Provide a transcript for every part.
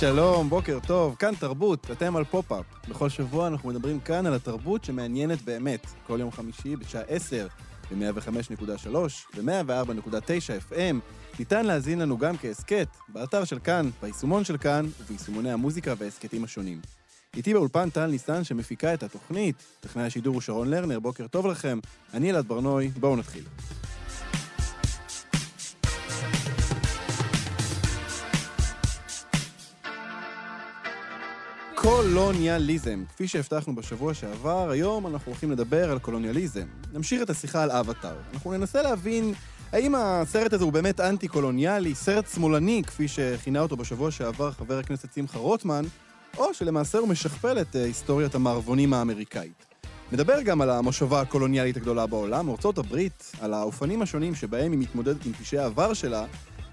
שלום, בוקר טוב, כאן תרבות, אתם על פופ-אפ. בכל שבוע אנחנו מדברים כאן על התרבות שמעניינת באמת. כל יום חמישי בשעה 10 ב-105.3 ו-104.9 FM. ניתן להאזין לנו גם כהסכת, באתר של כאן, ביישומון של כאן וביישומוני המוזיקה וההסכתים השונים. איתי באולפן טל ניסן שמפיקה את התוכנית, טכנאי השידור הוא שרון לרנר, בוקר טוב לכם. אני אלעד בר-נוי, בואו נתחיל. קולוניאליזם. כפי שהבטחנו בשבוע שעבר, היום אנחנו הולכים לדבר על קולוניאליזם. נמשיך את השיחה על אבטאר. אנחנו ננסה להבין האם הסרט הזה הוא באמת אנטי-קולוניאלי, סרט שמאלני, כפי שכינה אותו בשבוע שעבר חבר הכנסת שמחה רוטמן, או שלמעשה הוא משכפל את אה, היסטוריית המערבונים האמריקאית. נדבר גם על המושבה הקולוניאלית הגדולה בעולם, ארצות הברית, על האופנים השונים שבהם היא מתמודדת עם פשעי העבר שלה,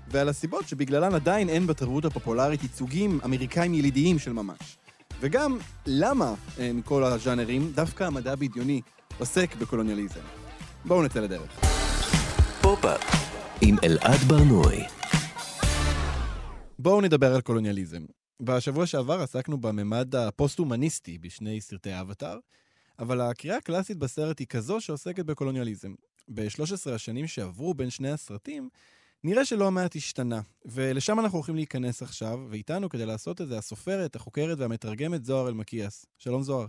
ועל הסיבות שבגללן עדיין אין בתרבות הפופולרית ייצוגים אמריקאים ילידיים של ממש. וגם למה מכל הז'אנרים דווקא המדע הבדיוני עוסק בקולוניאליזם. בואו נצא לדרך. פופ-אפ עם אלעד ברנועי. בואו נדבר על קולוניאליזם. בשבוע שעבר עסקנו בממד הפוסט-הומניסטי בשני סרטי אבטאר, אבל הקריאה הקלאסית בסרט היא כזו שעוסקת בקולוניאליזם. ב-13 השנים שעברו בין שני הסרטים, נראה שלא מעט השתנה, ולשם אנחנו הולכים להיכנס עכשיו, ואיתנו כדי לעשות את זה הסופרת, החוקרת והמתרגמת זוהר אלמקיאס. שלום זוהר.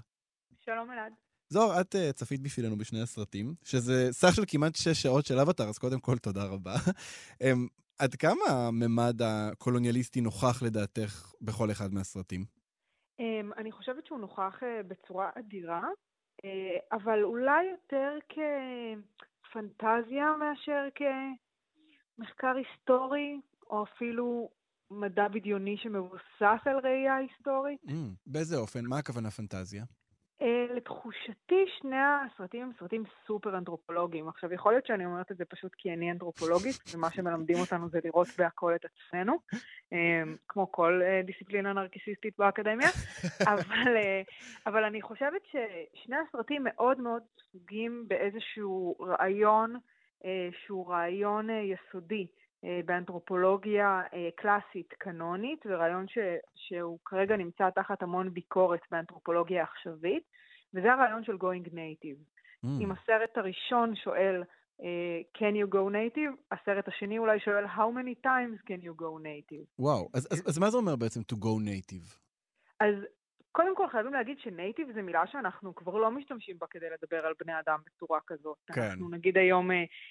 שלום אלעד. זוהר, את uh, צפית בשבילנו בשני הסרטים, שזה סך של כמעט שש שעות של אבטר, אז קודם כל תודה רבה. um, עד כמה הממד הקולוניאליסטי נוכח לדעתך בכל אחד מהסרטים? Um, אני חושבת שהוא נוכח uh, בצורה אדירה, uh, אבל אולי יותר כפנטזיה מאשר כ... מחקר היסטורי, או אפילו מדע בדיוני שמבוסס על ראייה היסטורית. Mm, באיזה אופן? מה הכוונה פנטזיה? Uh, לתחושתי שני הסרטים הם סרטים סופר אנתרופולוגיים. עכשיו, יכול להיות שאני אומרת את זה פשוט כי אני אנתרופולוגית, ומה שמלמדים אותנו זה לראות בהכל את עצמנו, uh, כמו כל uh, דיסציפלינה נרקיסיסטית באקדמיה, אבל, uh, אבל אני חושבת ששני הסרטים מאוד מאוד סוגים באיזשהו רעיון שהוא רעיון אה, יסודי אה, באנתרופולוגיה קלאסית קנונית, ורעיון ש, שהוא כרגע נמצא תחת המון ביקורת באנתרופולוגיה העכשווית, וזה הרעיון של going native. Mm. אם הסרט הראשון שואל can you go native, הסרט השני אולי שואל how many times can you go native. וואו, אז, אז, אז מה זה אומר בעצם to go native? אז קודם כל חייבים להגיד שנייטיב זה מילה שאנחנו כבר לא משתמשים בה כדי לדבר על בני אדם בצורה כזאת. כן. אנחנו נגיד היום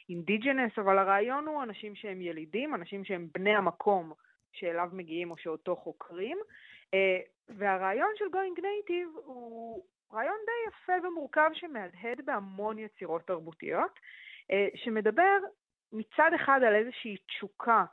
אינדיג'נס, אה, אבל הרעיון הוא אנשים שהם ילידים, אנשים שהם בני המקום שאליו מגיעים או שאותו חוקרים. אה, והרעיון של going native הוא רעיון די יפה ומורכב שמהדהד בהמון יצירות תרבותיות, אה, שמדבר מצד אחד על איזושהי תשוקה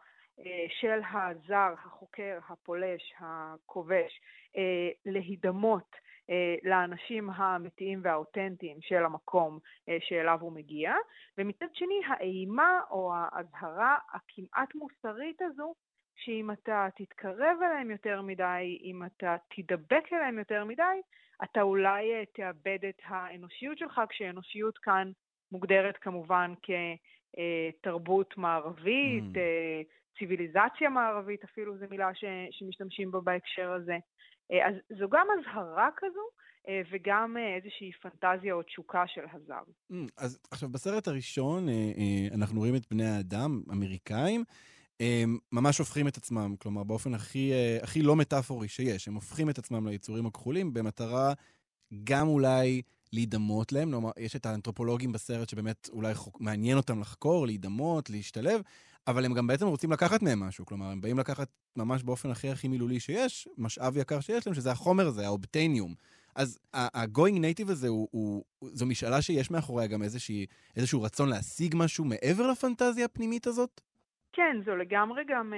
של הזר, החוקר, הפולש, הכובש, אה, להידמות אה, לאנשים האמיתיים והאותנטיים של המקום אה, שאליו הוא מגיע, ומצד שני האימה או האזהרה הכמעט מוסרית הזו שאם אתה תתקרב אליהם יותר מדי, אם אתה תידבק אליהם יותר מדי, אתה אולי תאבד את האנושיות שלך, כשאנושיות כאן מוגדרת כמובן כתרבות מערבית, mm. ציוויליזציה מערבית אפילו, זו מילה ש, שמשתמשים בה בהקשר הזה. אה, אז זו גם אזהרה כזו, אה, וגם אה, איזושהי פנטזיה או תשוקה של הזר. Mm, אז עכשיו, בסרט הראשון אנחנו רואים את בני האדם, אמריקאים, ממש הופכים את עצמם, כלומר, באופן הכי, הכי לא מטאפורי שיש. הם הופכים את עצמם ליצורים הכחולים במטרה גם אולי להידמות להם. כלומר, יש את האנתרופולוגים בסרט שבאמת אולי חוק, מעניין אותם לחקור, להידמות, להשתלב, אבל הם גם בעצם רוצים לקחת מהם משהו. כלומר, הם באים לקחת ממש באופן הכי הכי מילולי שיש, משאב יקר שיש להם, שזה החומר הזה, האובטניום. אז ה-going native הזה, הוא, הוא, זו משאלה שיש מאחוריה גם איזושהי, איזשהו רצון להשיג משהו מעבר לפנטזיה הפנימית הזאת? כן, זו לגמרי גם...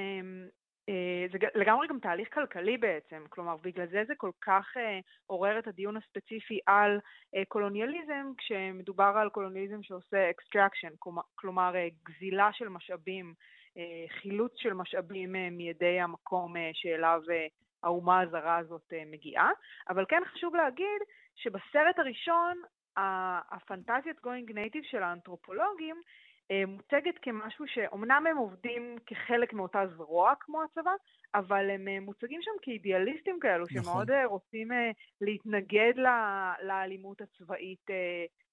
אה, זה לגמרי גם תהליך כלכלי בעצם, כלומר בגלל זה זה כל כך אה, עורר את הדיון הספציפי על אה, קולוניאליזם, כשמדובר על קולוניאליזם שעושה extraction, כלומר גזילה של משאבים, חילוץ של משאבים מידי המקום שאליו האומה הזרה הזאת מגיעה, אבל כן חשוב להגיד שבסרט הראשון הפנטזיית going native של האנתרופולוגים מוצגת כמשהו שאומנם הם עובדים כחלק מאותה זרוע כמו הצבא, אבל הם אה, מוצגים שם כאידיאליסטים כאלו, נכון. שמאוד אה, רוצים להתנגד לאלימות הצבאית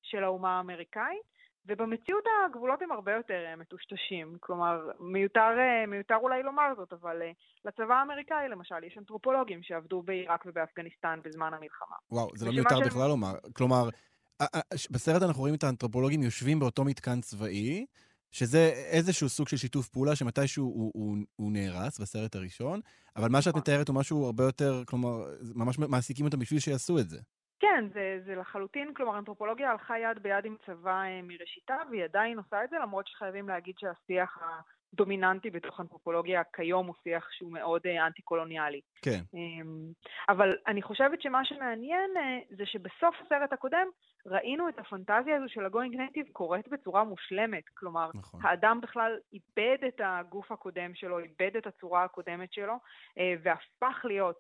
של האומה האמריקאית. ובמציאות הגבולות הם הרבה יותר מטושטשים. כלומר, מיותר, מיותר אולי לומר זאת, אבל לצבא האמריקאי למשל יש אנתרופולוגים שעבדו בעיראק ובאפגניסטן בזמן המלחמה. וואו, זה לא מיותר. בכלל לומר. כלומר, בסרט אנחנו רואים את האנתרופולוגים יושבים באותו מתקן צבאי, שזה איזשהו סוג של שיתוף פעולה שמתישהו הוא, הוא, הוא נהרס בסרט הראשון, אבל מה שאת נכון. מתארת הוא משהו הרבה יותר, כלומר, ממש מעסיקים אותם בשביל שיעשו את זה. כן, זה, זה לחלוטין, כלומר, אנתרופולוגיה הלכה יד ביד עם צבא אה, מראשיתה, והיא עדיין עושה את זה, למרות שחייבים להגיד שהשיח דומיננטי בתוך אנתרופולוגיה כיום הוא שיח שהוא מאוד אה, אנטי-קולוניאלי. כן. אמ, אבל אני חושבת שמה שמעניין אה, זה שבסוף הסרט הקודם ראינו את הפנטזיה הזו של ה-going native קורית בצורה מושלמת. כלומר, נכון. האדם בכלל איבד את הגוף הקודם שלו, איבד את הצורה הקודמת שלו, אה, והפך להיות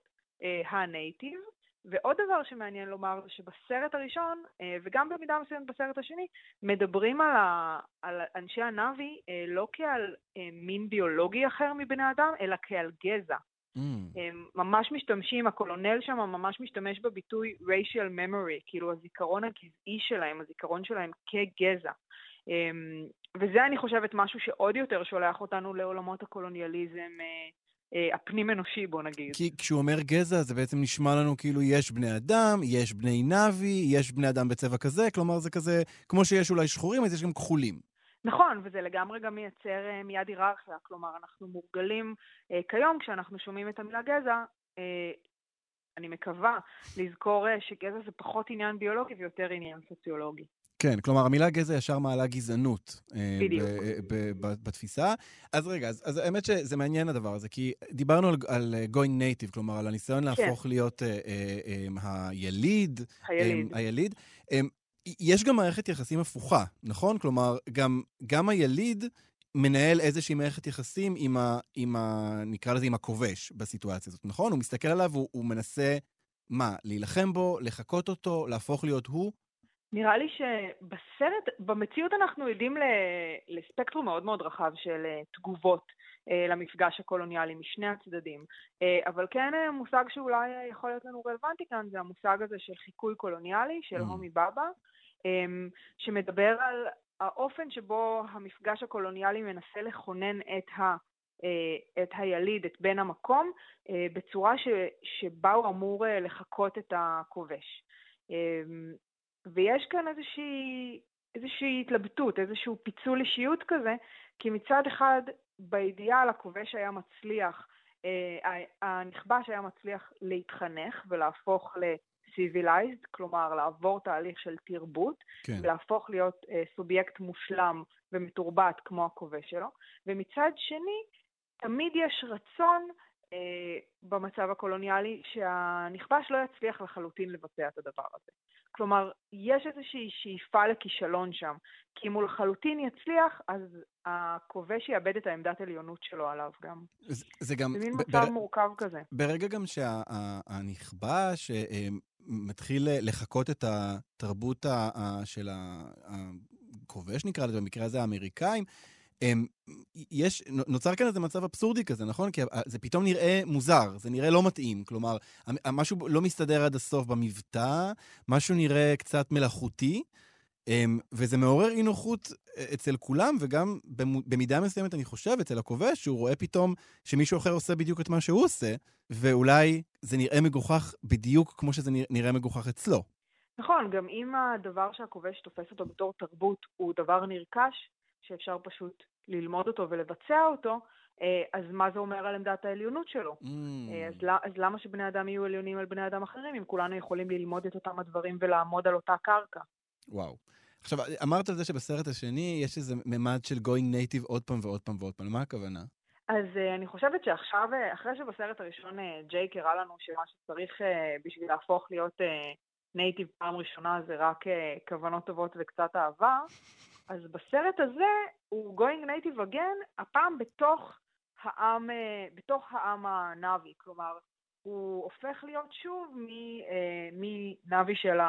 הנייטיב. ועוד דבר שמעניין לומר זה שבסרט הראשון, אה, וגם במידה מסוימת בסרט השני, מדברים על, ה, על אנשי הנאבי אה, לא כעל אה, מין ביולוגי אחר מבני אדם, אלא כעל גזע. Mm. הם ממש משתמשים, הקולונל שם ממש משתמש בביטוי racial memory, כאילו הזיכרון הגזעי שלהם, הזיכרון שלהם כגזע. וזה אני חושבת משהו שעוד יותר שולח אותנו לעולמות הקולוניאליזם אה, הפנים-אנושי, בוא נגיד. כי כשהוא אומר גזע, זה בעצם נשמע לנו כאילו יש בני אדם, יש בני נאבי, יש בני אדם בצבע כזה, כלומר זה כזה, כמו שיש אולי שחורים, אז יש גם כחולים. נכון, וזה לגמרי גם מייצר uh, מיד היררכיה. כלומר, אנחנו מורגלים uh, כיום, כשאנחנו שומעים את המילה גזע, uh, אני מקווה לזכור uh, שגזע זה פחות עניין ביולוגי ויותר עניין סוציולוגי. כן, כלומר, המילה גזע ישר מעלה גזענות. אה, בדיוק. בתפיסה. אז רגע, אז, אז האמת שזה מעניין הדבר הזה, כי דיברנו על, על אה, going native, כלומר, על הניסיון כן. להפוך להיות אה, אה, אה, היליד. היליד. אה, היליד. אה, יש גם מערכת יחסים הפוכה, נכון? כלומר, גם, גם היליד מנהל איזושהי מערכת יחסים עם ה, עם ה... נקרא לזה עם הכובש בסיטואציה הזאת, נכון? הוא מסתכל עליו, הוא, הוא מנסה, מה, להילחם בו, לחקות אותו, להפוך להיות הוא? נראה לי שבסרט, במציאות אנחנו עדים לספקטרום מאוד מאוד רחב של אה, תגובות אה, למפגש הקולוניאלי משני הצדדים. אה, אבל כן מושג שאולי יכול להיות לנו רלוונטי כאן זה המושג הזה של חיקוי קולוניאלי, של mm. הומי בבא, שמדבר על האופן שבו המפגש הקולוניאלי מנסה לכונן את ה... את היליד, את בן המקום, בצורה ש, שבה הוא אמור לחקות את הכובש. אמ, ויש כאן איזושהי, איזושהי התלבטות, איזשהו פיצול אישיות כזה, כי מצד אחד באידיאל הכובש היה מצליח, אה, הנכבש היה מצליח להתחנך ולהפוך ל-civilized, כלומר לעבור תהליך של תרבות, כן. ולהפוך להיות אה, סובייקט מושלם ומתורבת כמו הכובש שלו, ומצד שני, תמיד יש רצון אה, במצב הקולוניאלי שהנכבש לא יצליח לחלוטין לבצע את הדבר הזה. כלומר, יש איזושהי שאיפה לכישלון שם, כי אם הוא לחלוטין יצליח, אז הכובש יאבד את העמדת עליונות שלו עליו גם. זה, זה גם... זה מין מצב בר... מורכב כזה. ברגע גם שהנכבש אה, מתחיל לחקות את התרבות של הכובש, נקרא לזה, במקרה הזה האמריקאים, יש, נוצר כאן איזה מצב אבסורדי כזה, נכון? כי זה פתאום נראה מוזר, זה נראה לא מתאים. כלומר, משהו לא מסתדר עד הסוף במבטא, משהו נראה קצת מלאכותי, וזה מעורר אי נוחות אה, אצל כולם, וגם במידה מסוימת, אני חושב, אצל הכובש, שהוא רואה פתאום שמישהו אחר עושה בדיוק את מה שהוא עושה, ואולי זה נראה מגוחך בדיוק כמו שזה נראה מגוחך אצלו. נכון, גם אם הדבר שהכובש תופס אותו בתור תרבות הוא דבר נרכש, שאפשר פשוט ללמוד אותו ולבצע אותו, אה, אז מה זה אומר על עמדת העליונות שלו? Mm. אז, אז למה שבני אדם יהיו עליונים על בני אדם אחרים, אם כולנו יכולים ללמוד את אותם הדברים ולעמוד על אותה קרקע? וואו. עכשיו, אמרת על זה שבסרט השני יש איזה ממד של going native עוד פעם ועוד פעם ועוד פעם, למה הכוונה? אז uh, אני חושבת שעכשיו, uh, אחרי שבסרט הראשון uh, ג'ייק הראה לנו שמה שצריך uh, בשביל להפוך להיות נייטיב uh, פעם ראשונה זה רק uh, כוונות טובות וקצת אהבה, אז בסרט הזה הוא going native again, הפעם בתוך העם, uh, בתוך העם הנאבי, כלומר, הוא הופך להיות שוב מנאבי של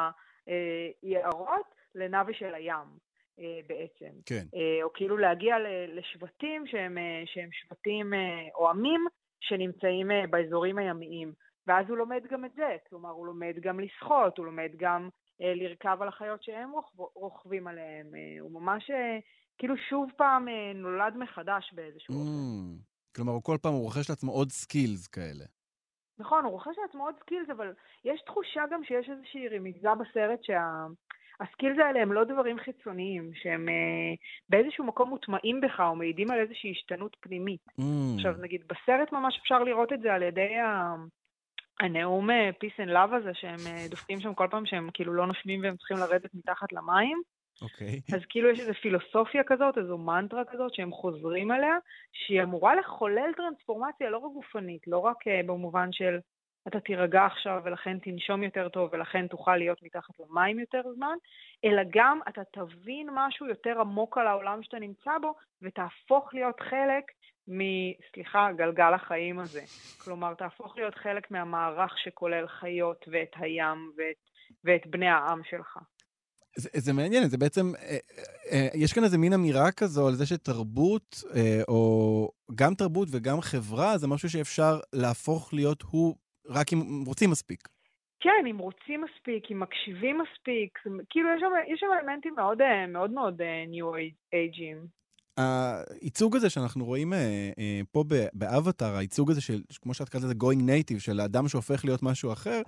היערות לנאבי של הים. אה, בעצם. כן. אה, או כאילו להגיע לשבטים שהם, אה, שהם שבטים או עמים שנמצאים באזורים הימיים. ואז הוא לומד גם את זה, כלומר הוא לומד גם לשחות, הוא לומד גם לרכב על החיות שהם רוכבים עליהם. הוא ממש כאילו שוב פעם נולד מחדש באיזשהו mm, אופן. כלומר, הוא כל פעם הוא רוכש לעצמו עוד skills כאלה. נכון, הוא רוכש לעצמו עוד skills, אבל יש תחושה גם שיש איזושהי רמיזה בסרט שה... ה skills האלה הם לא דברים חיצוניים, שהם אה, באיזשהו מקום מוטמעים בך או מעידים על איזושהי השתנות פנימית. Mm. עכשיו, נגיד, בסרט ממש אפשר לראות את זה על ידי ה... הנאום אה, Peace and Love הזה, שהם אה, דופקים שם כל פעם שהם כאילו לא נושמים והם צריכים לרדת מתחת למים. אוקיי. Okay. אז כאילו יש איזו פילוסופיה כזאת, איזו מנטרה כזאת שהם חוזרים עליה, שהיא אמורה לחולל טרנספורמציה לא רק גופנית, לא רק uh, במובן של אתה תירגע עכשיו ולכן תנשום יותר טוב ולכן תוכל להיות מתחת למים יותר זמן, אלא גם אתה תבין משהו יותר עמוק על העולם שאתה נמצא בו ותהפוך להיות חלק מ... סליחה, גלגל החיים הזה. כלומר, תהפוך להיות חלק מהמערך שכולל חיות ואת הים ואת, ואת בני העם שלך. זה, זה מעניין, זה בעצם, אה, אה, יש כאן איזה מין אמירה כזו על זה שתרבות, אה, או גם תרבות וגם חברה, זה משהו שאפשר להפוך להיות הוא רק אם רוצים מספיק. כן, אם רוצים מספיק, אם מקשיבים מספיק, כאילו יש שם, יש שם אלמנטים מאוד אה, מאוד, מאוד new אה, אייג'ים. הייצוג הזה שאנחנו רואים אה, אה, פה באבטאר, הייצוג הזה של, כמו שאת קראת לזה going native, של האדם שהופך להיות משהו אחר,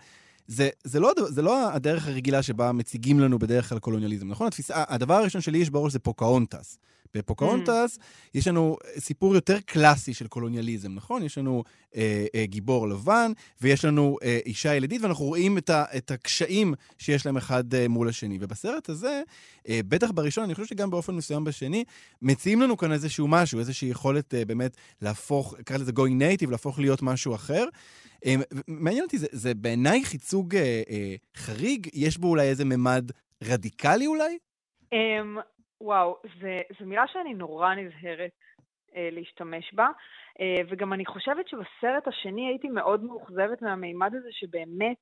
זה, זה, לא, זה לא הדרך הרגילה שבה מציגים לנו בדרך כלל קולוניאליזם, נכון? התפיסה, הדבר הראשון שלי יש בראש זה פוקהונטס. בפוקהונטס mm. יש לנו סיפור יותר קלאסי של קולוניאליזם, נכון? יש לנו אה, אה, גיבור לבן, ויש לנו אה, אישה ילידית, ואנחנו רואים את, ה, את הקשיים שיש להם אחד אה, מול השני. ובסרט הזה, אה, בטח בראשון, אני חושב שגם באופן מסוים בשני, מציעים לנו כאן איזשהו משהו, איזושהי יכולת אה, באמת להפוך, קרא לזה going native, להפוך להיות משהו אחר. אה, מעניין אותי, זה, זה בעיניי ייצוג אה, אה, חריג, יש בו אולי איזה ממד רדיקלי אולי? Um, וואו, זו מילה שאני נורא נזהרת אה, להשתמש בה, אה, וגם אני חושבת שבסרט השני הייתי מאוד מאוכזבת מהמימד הזה שבאמת,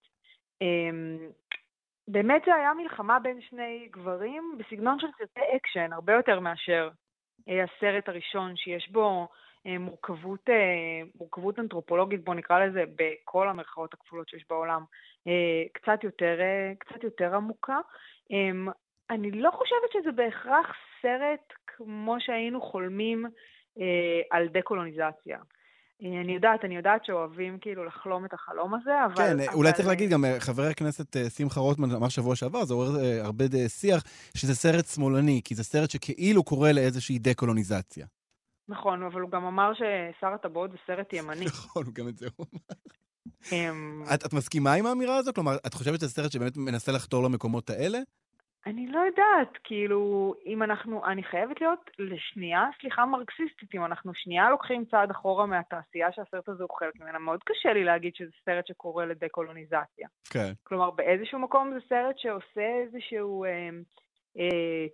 אה, באמת זה היה מלחמה בין שני גברים בסגנון של סרטי אקשן, הרבה יותר מאשר אה, הסרט הראשון, שיש בו מורכבות, אה, מורכבות אנתרופולוגית, בואו נקרא לזה, בכל המרכאות הכפולות שיש בעולם, אה, קצת יותר, אה, קצת יותר עמוקה. אה, אני לא חושבת שזה בהכרח סרט כמו שהיינו חולמים אה, על דה-קולוניזציה. אה, אני יודעת, אני יודעת שאוהבים כאילו לחלום את החלום הזה, אבל... כן, אבל... אולי צריך להגיד, גם אה, חבר הכנסת אה, שמחה רוטמן אמר שבוע שעבר, זה עורר הרבה שיח, שזה סרט שמאלני, כי זה סרט שכאילו קורא לאיזושהי דה-קולוניזציה. נכון, אבל הוא גם אמר ששר הטבעות זה סרט ימני. נכון, גם את זה הוא אמר. אמ, את, את מסכימה עם האמירה הזו? כלומר, את חושבת שזה סרט שבאמת מנסה לחתור למקומות האלה? אני לא יודעת, כאילו, אם אנחנו, אני חייבת להיות לשנייה, סליחה, מרקסיסטית, אם אנחנו שנייה לוקחים צעד אחורה מהתעשייה שהסרט הזה הוא חלק ממנה, מאוד קשה לי להגיד שזה סרט שקורא לדה-קולוניזציה. כן. כלומר, באיזשהו מקום זה סרט שעושה איזשהו אה,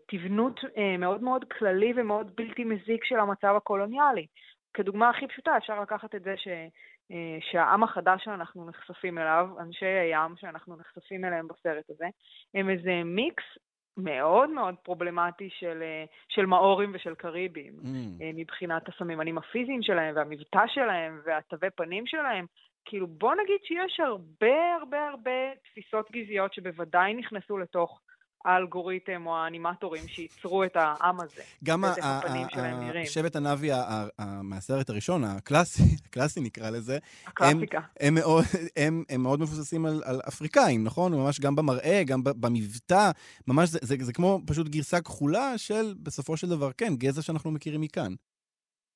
תבנות אה, מאוד מאוד כללי ומאוד בלתי מזיק של המצב הקולוניאלי. כדוגמה הכי פשוטה, אפשר לקחת את זה ש... אה, שהעם החדש שאנחנו נחשפים אליו, אנשי הים שאנחנו נחשפים אליהם בסרט הזה, הם איזה מיקס מאוד מאוד פרובלמטי של, אה, של מאורים ושל קריבים, mm. אה, מבחינת הסממנים הפיזיים שלהם והמבטא שלהם והתווי פנים שלהם. כאילו, בוא נגיד שיש הרבה הרבה הרבה תפיסות גזעיות שבוודאי נכנסו לתוך האלגוריתם או האנימטורים שייצרו את העם הזה. גם השבט הנאבי מהסרט הראשון, הקלאסי, הקלאסי נקרא לזה, הקלאסיקה. הם, מאוד, הם, הם מאוד מבוססים על, על אפריקאים, נכון? ממש גם במראה, גם במבטא, ממש זה, זה, זה כמו פשוט גרסה כחולה של, בסופו של דבר, כן, גזע שאנחנו מכירים מכאן.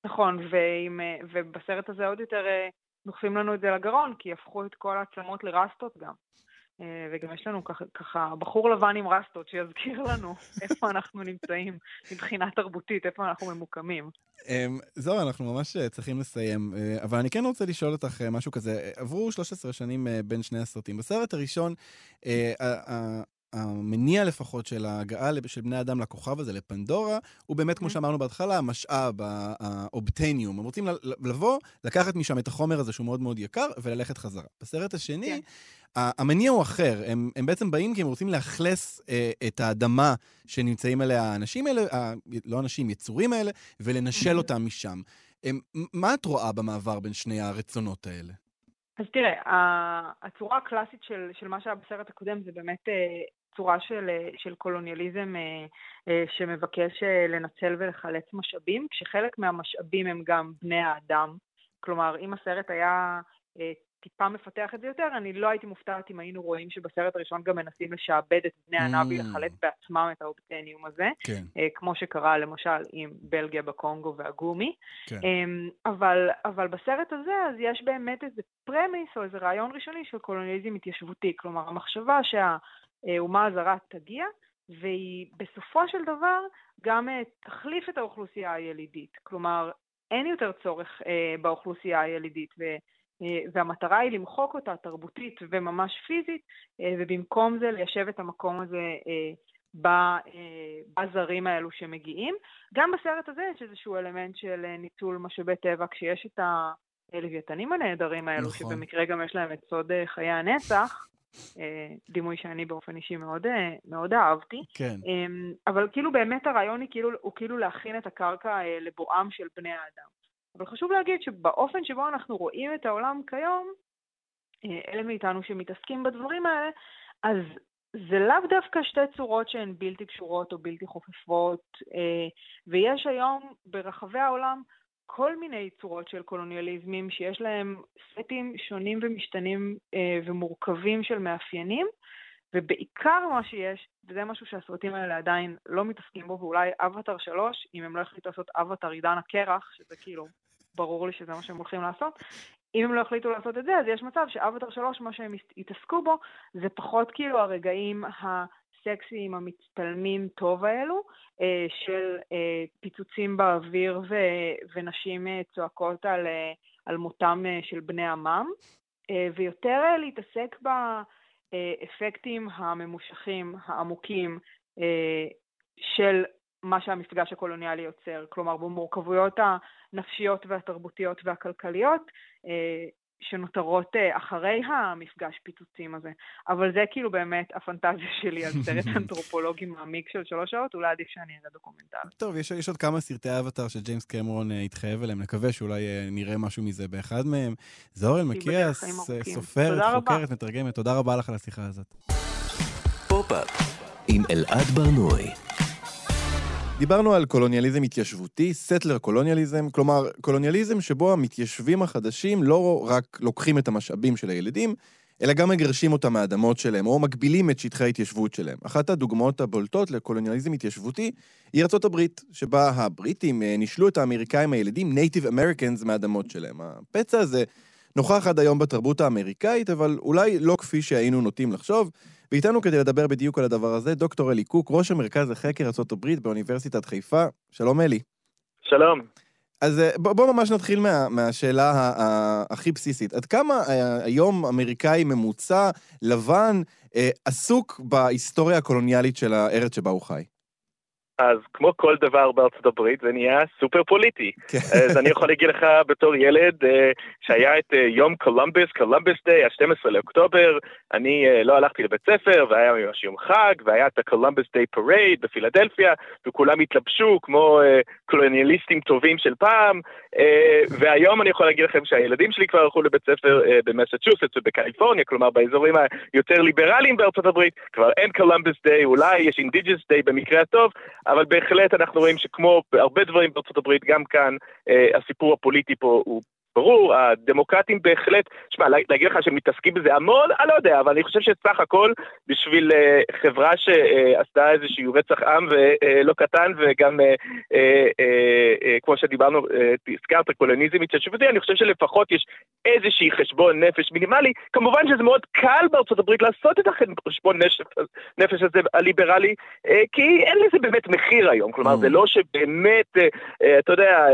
נכון, ועם, ובסרט הזה עוד יותר אה, דוחפים לנו את זה לגרון, כי הפכו את כל העצמות לרסטות גם. אה, וגם יש לנו ככה, ככה בחור לבן עם רסטות שיזכיר לנו איפה אנחנו נמצאים מבחינה תרבותית, איפה אנחנו ממוקמים. אמ, זהו, אנחנו ממש אה, צריכים לסיים, אה, אבל אני כן רוצה לשאול אותך משהו כזה. עברו 13 שנים בין שני הסרטים. בסרט הראשון, המניע לפחות של ההגעה של בני אדם לכוכב הזה, לפנדורה, הוא באמת, כמו שאמרנו בהתחלה, המשאב, האובטניום. הם רוצים לבוא, לקחת משם את החומר הזה שהוא מאוד מאוד יקר, וללכת חזרה. בסרט השני, כן. המניע הוא אחר. הם, הם בעצם באים כי הם רוצים לאכלס אה, את האדמה שנמצאים עליה האנשים האלה, ה, לא אנשים, יצורים האלה, ולנשל אותם משם. הם, מה את רואה במעבר בין שני הרצונות האלה? אז תראה, הצורה הקלאסית של, של מה שהיה בסרט הקודם זה באמת אה, צורה של, אה, של קולוניאליזם אה, אה, שמבקש לנצל ולחלץ משאבים, כשחלק מהמשאבים הם גם בני האדם. כלומר, אם הסרט היה טיפה מפתח את זה יותר, אני לא הייתי מופתעת אם היינו רואים שבסרט הראשון גם מנסים לשעבד את בני הנאבי, mm. לחלץ בעצמם את האופטניום הזה, כן. כמו שקרה למשל עם בלגיה בקונגו והגומי. כן. אמ, אבל, אבל בסרט הזה אז יש באמת איזה פרמיס או איזה רעיון ראשוני של קולוניאליזם התיישבותי, כלומר המחשבה שה... אומה הזרה תגיע, והיא בסופו של דבר גם אה, תחליף את האוכלוסייה הילידית. כלומר, אין יותר צורך אה, באוכלוסייה הילידית, אה, והמטרה היא למחוק אותה תרבותית וממש פיזית, אה, ובמקום זה ליישב את המקום הזה אה, אה, בזרים האלו שמגיעים. גם בסרט הזה יש איזשהו אלמנט של אה, ניצול משאבי טבע, כשיש את הלוויתנים הנהדרים האלו, נכון. שבמקרה גם יש להם את סוד אה, חיי הנצח, אה, דימוי שאני באופן אישי מאוד, אה, מאוד אהבתי. כן. אמ, אבל כאילו באמת הרעיון היא כאילו, הוא כאילו להכין את הקרקע אה, לבואם של בני האדם. אבל חשוב להגיד שבאופן שבו אנחנו רואים את העולם כיום, אלה מאיתנו שמתעסקים בדברים האלה, אז זה לאו דווקא שתי צורות שהן בלתי קשורות או בלתי חופפות, ויש היום ברחבי העולם כל מיני צורות של קולוניאליזמים שיש להם סטים שונים ומשתנים אה, ומורכבים של מאפיינים, ובעיקר מה שיש, וזה משהו שהסרטים האלה עדיין לא מתעסקים בו, ואולי אבטר 3, אם הם לא החליטו לעשות אבטר עידן הקרח, שזה כאילו, ברור לי שזה מה שהם הולכים לעשות, אם הם לא החליטו לעשות את זה, אז יש מצב שאבטר 3, מה שהם יתעסקו בו, זה פחות כאילו הרגעים ה... הסקסיים המצטלמים טוב האלו, אה, של אה, פיצוצים באוויר ונשים אה, צועקות על, על מותם של בני עמם, ויותר להתעסק באפקטים הממושכים, העמוקים, של מה שהמפגש הקולוניאלי יוצר, כלומר במורכבויות הנפשיות והתרבותיות והכלכליות, שנותרות אה, אחרי המפגש פיצוצים הזה. אבל זה כאילו באמת הפנטזיה שלי על סרט אנתרופולוגי מעמיק של שלוש שעות, אולי עדיף שאני אראה דוקומנטל. טוב, יש, יש עוד כמה סרטי אבטאר שג'יימס קמרון uh, התחייב אליהם, נקווה שאולי uh, נראה משהו מזה באחד מהם. זוהר אלמקיאס, סופרת, חוקרת, מתרגמת, תודה רבה לך על השיחה הזאת. פופ-אפ עם אלעד ברנועי. דיברנו על קולוניאליזם התיישבותי, settler colonialism, כלומר, קולוניאליזם שבו המתיישבים החדשים לא רק לוקחים את המשאבים של הילידים, אלא גם מגרשים אותם מהאדמות שלהם, או מגבילים את שטחי ההתיישבות שלהם. אחת הדוגמאות הבולטות לקולוניאליזם התיישבותי היא ארצות הברית, שבה הבריטים אה, נישלו את האמריקאים הילידים, נייטיב אמריקנס, מהאדמות שלהם. הפצע הזה נוכח עד היום בתרבות האמריקאית, אבל אולי לא כפי שהיינו נוטים לחשוב. ואיתנו כדי לדבר בדיוק על הדבר הזה, דוקטור אלי קוק, ראש המרכז לחקר ארה"ב באוניברסיטת חיפה. שלום אלי. שלום. אז אה, בוא, בוא ממש נתחיל מה, מהשאלה הכי בסיסית. עד כמה אה, היום אמריקאי ממוצע, לבן, אה, עסוק בהיסטוריה הקולוניאלית של הארץ שבה הוא חי? אז כמו כל דבר בארצות הברית זה נהיה סופר פוליטי. כן. אז אני יכול להגיד לך בתור ילד אה, שהיה את אה, יום קולומבוס, Columbus Day, ה-12 לאוקטובר, אני אה, לא הלכתי לבית ספר והיה ממש יום חג והיה את ה Columbus Day parade בפילדלפיה וכולם התלבשו כמו קולוניאליסטים טובים של פעם והיום אני יכול להגיד לכם שהילדים שלי כבר הלכו לבית ספר במסצ'וסטס ובקליפורניה, כלומר באזורים היותר ליברליים בארצות הברית, כבר אין Columbus Day, אולי יש Indigenous Day במקרה הטוב, אבל בהחלט אנחנו רואים שכמו בהרבה דברים הברית, גם כאן אה, הסיפור הפוליטי פה הוא ברור, הדמוקרטים בהחלט, שמע, להגיד לך שהם מתעסקים בזה המון? אני לא יודע, אבל אני חושב שסך הכל בשביל uh, חברה שעשתה איזשהו רצח עם ולא uh, קטן, וגם, uh, כמו שדיברנו, הזכרת, קולוניזם התיישבותי, אני חושב שלפחות יש איזשהי חשבון נפש מינימלי. כמובן שזה מאוד קל בארצות הברית לעשות את החשבון נפש הזה הליברלי, כי אין לזה באמת מחיר היום. כלומר, mm. זה לא שבאמת, אתה יודע,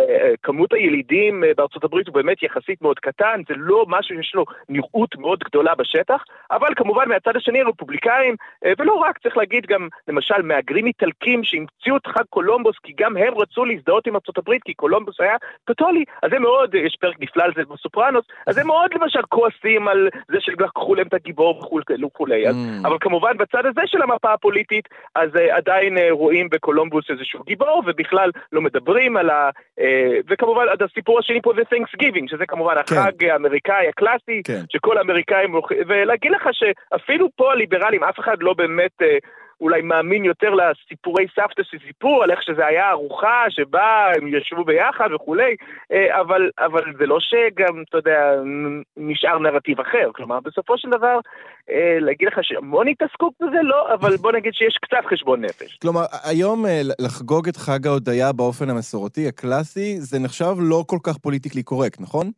כמות הילידים בארצות הברית הוא באמת... באמת יחסית מאוד קטן, זה לא משהו שיש לו נראות מאוד גדולה בשטח, אבל כמובן מהצד השני הרפובליקאים, אה, ולא רק, צריך להגיד גם, למשל, מהגרים איטלקים שהמציאו את חג קולומבוס, כי גם הם רצו להזדהות עם הברית, כי קולומבוס היה קתולי, אז הם מאוד, יש פרק נפלא על זה בסופרנוס, אז הם מאוד למשל כועסים על זה שלקחו להם את הגיבור וכולי, mm. אבל כמובן בצד הזה של המפה הפוליטית, אז עדיין רואים בקולומבוס איזשהו גיבור, ובכלל לא מדברים על ה... וכמובן, הסיפור השני פה זה Thanksgiving. Thanksgiving, שזה כמובן כן. החג האמריקאי הקלאסי, כן. שכל האמריקאים, ולהגיד לך שאפילו פה הליברלים, אף אחד לא באמת... אה, אולי מאמין יותר לסיפורי סבתא שסיפרו על איך שזה היה ארוחה שבה הם ישבו ביחד וכולי, אה, אבל, אבל זה לא שגם, אתה יודע, נשאר נרטיב אחר. כלומר, בסופו של דבר, אה, להגיד לך שהמון התעסקות בזה, לא, אבל בוא נגיד שיש קצת חשבון נפש. כלומר, היום לחגוג את חג ההודיה באופן המסורתי, הקלאסי, זה נחשב לא כל כך פוליטיקלי קורקט, נכון?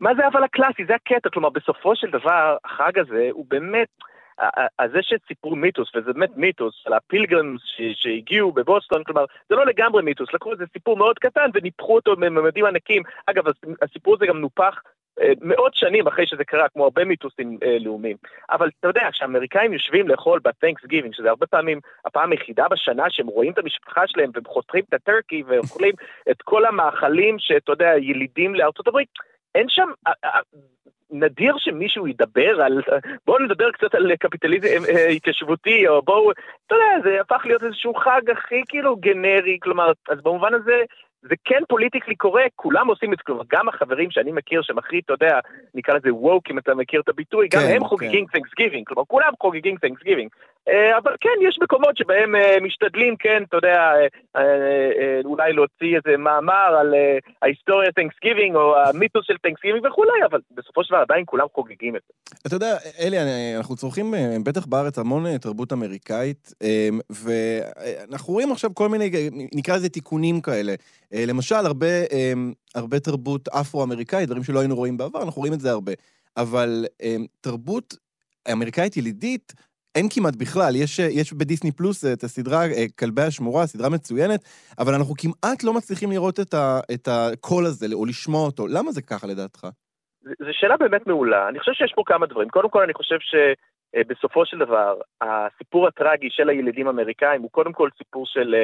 מה זה אבל הקלאסי? זה הקטע, כלומר, בסופו של דבר, החג הזה הוא באמת... אז זה שסיפרו מיתוס, וזה באמת מיתוס, על הפילגרמס שהגיעו בבוסטון, כלומר, זה לא לגמרי מיתוס, לקחו איזה סיפור מאוד קטן וניפחו אותו בממדים ענקים. אגב, הסיפור הזה גם נופח אה, מאות שנים אחרי שזה קרה, כמו הרבה מיתוסים אה, לאומיים. אבל אתה יודע, כשאמריקאים יושבים לאכול ב-Thanks Giving, שזה הרבה פעמים הפעם היחידה בשנה שהם רואים את המשפחה שלהם והם את הטרקי ואוכלים את כל המאכלים שאתה יודע, ילידים לארצות הברית, אין שם, נדיר שמישהו ידבר על, בואו נדבר קצת על קפיטליזם אה, התיישבותי, או בואו, אתה יודע, זה הפך להיות איזשהו חג הכי כאילו גנרי, כלומר, אז במובן הזה, זה כן פוליטיקלי קורקט, כולם עושים את זה, כלומר, גם החברים שאני מכיר שהם הכי, אתה יודע, נקרא לזה ווק, אם אתה מכיר את הביטוי, כן, גם הם כן. חוגגים. Thanksgiving, כלומר, כולם חוגגים. אה, אבל כן, יש מקומות שבהם אה, משתדלים, כן, אתה יודע, אה, אולי להוציא איזה מאמר על ההיסטוריה Thanksgiving, או המיתוס של Thanksgiving וכולי, אבל בסופו של דבר עדיין כולם חוגגים את זה. אתה יודע, אלי, אנחנו צורכים בטח בארץ המון תרבות אמריקאית, ואנחנו רואים עכשיו כל מיני, נקרא לזה תיקונים כאלה. למשל, הרבה, הרבה תרבות אפרו-אמריקאית, דברים שלא היינו רואים בעבר, אנחנו רואים את זה הרבה. אבל תרבות אמריקאית ילידית, אין כמעט בכלל, יש, יש בדיסני פלוס את הסדרה אה, כלבי השמורה, סדרה מצוינת, אבל אנחנו כמעט לא מצליחים לראות את, ה, את הקול הזה, או לשמוע אותו. למה זה ככה לדעתך? זו שאלה באמת מעולה. אני חושב שיש פה כמה דברים. קודם כל, אני חושב שבסופו של דבר, הסיפור הטרגי של הילידים האמריקאים הוא קודם כל סיפור של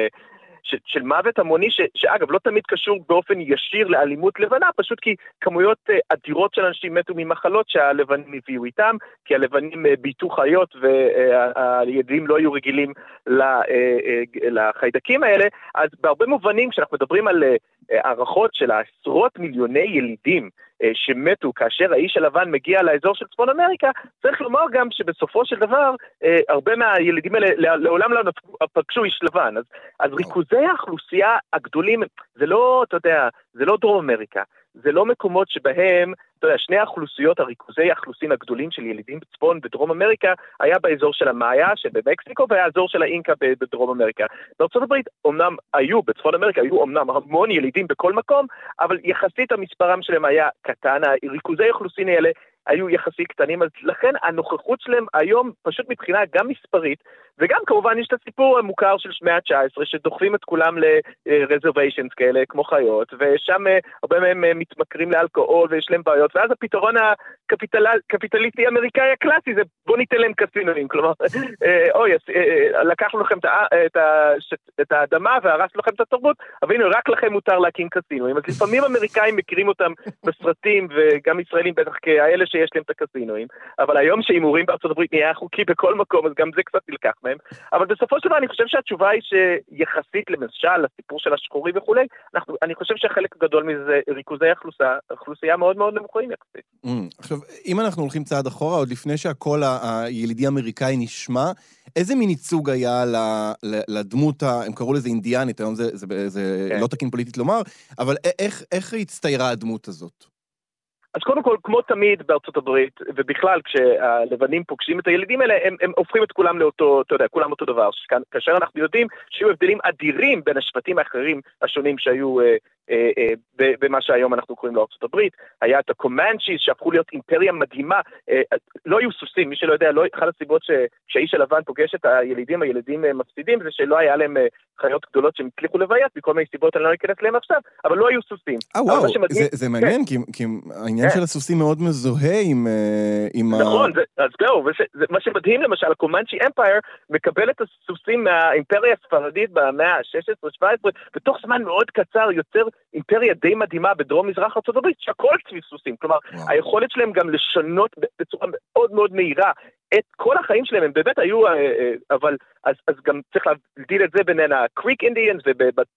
אה, של, מוות המוני, ש, שאגב, לא תמיד קשור באופן ישיר לאלימות לבנה, פשוט כי כמויות uh, אדירות של אנשים מתו ממחלות שהלבנים הביאו איתם, כי הלבנים uh, ביטו חיות והילדים uh, לא היו רגילים לה, uh, uh, לחיידקים האלה, אז בהרבה מובנים, כשאנחנו מדברים על הערכות של עשרות מיליוני ילידים, אה, שמתו כאשר האיש הלבן מגיע לאזור של צפון אמריקה, צריך לומר גם שבסופו של דבר, אה, הרבה מהילידים האלה לעולם לא פגשו איש לבן. אז, אז ריכוזי האוכלוסייה הגדולים, זה לא, אתה יודע, זה לא דרום אמריקה, זה לא מקומות שבהם, אתה יודע, שני האוכלוסיות, הריכוזי האכלוסין הגדולים של ילידים בצפון ודרום אמריקה, היה באזור של המאיה שבמקסיקו והאזור של האינקה בדרום אמריקה. הברית אמנם היו, בצפון אמריקה היו אמנם המון ילידים בכל מקום, אבל יחסית המספרם שלהם היה קטן, הריכוזי האכלוסין האלה היו יחסית קטנים, אז לכן הנוכחות שלהם היום, פשוט מבחינה גם מספרית, וגם כמובן יש את הסיפור המוכר של שמי ה-19, שדוחפים את כולם ל-reservations כאלה, כמו חיות, ושם אה, הרבה מהם אה, מתמכרים לאלכוהול ויש להם בעיות, ואז הפתרון הקפיטליסטי האמריקאי הקלאסי זה בוא ניתן להם קסינואים, כלומר, אה, אוי, לקחנו לכם את האדמה והרסנו לכם את התרבות, אבל הנה, רק לכם מותר להקים קסינואים. אז לפעמים אמריקאים מכירים אותם בסרטים, וגם ישראלים בטח כאלה שיש להם את הקזינואים, אבל היום שהימורים בארצות הברית נהיה חוקי בכל מקום, אז גם זה קצת נלקח מהם. אבל בסופו של דבר אני חושב שהתשובה היא שיחסית למשל, לסיפור של השחורים וכולי, אנחנו, אני חושב שחלק גדול מזה זה ריכוזי אוכלוסייה, אוכלוסייה מאוד מאוד נמוכים יחסית. Mm, עכשיו, אם אנחנו הולכים צעד אחורה, עוד לפני שהקול הילידי האמריקאי נשמע, איזה מין ייצוג היה לדמות, ה, הם קראו לזה אינדיאנית, היום זה, זה, זה כן. לא תקין פוליטית לומר, אבל איך, איך הצטיירה הדמות הזאת? אז קודם כל, כמו תמיד בארצות הברית, ובכלל כשהלבנים פוגשים את הילדים האלה, הם, הם הופכים את כולם לאותו, אתה יודע, כולם אותו דבר. כאשר אנחנו יודעים שיהיו הבדלים אדירים בין השבטים האחרים השונים שהיו אה, במה שהיום אנחנו קוראים לו ארצות הברית. היה את הקומנצ'יס שהפכו להיות אימפריה מדהימה. אה, לא היו סוסים, מי שלא יודע, לא, אחת הסיבות שהאיש הלבן פוגש את הילידים, הילדים מפסידים, זה שלא היה להם חיות גדולות שהם הצליחו לביית, מכל מיני סיבות אני לא אכנס אליהם עכשיו, אבל לא היו סוסים. אה וואו, שמדהים, זה, זה מעניין, כן. כי, כי העניין כן. של הסוסים מאוד מזוהה עם, עם נכון, ה... זה, אז זהו, מה שמדהים למשל, הקומנצ'י אמפייר מקבל את הסוסים מהאימפריה הספרדית במאה ה-16-17, בתוך זמן מאוד קצר יוצר אימפריה די מדהימה בדרום-מזרח ארה"ב, שהכל סביב סוסים. כלומר, וואו. היכולת שלהם גם לשנות בצורה מאוד מאוד מהירה את כל החיים שלהם, הם באמת היו, אה, אה, אבל אז, אז גם צריך להבדיל את זה בין הקריק אינדיאנס,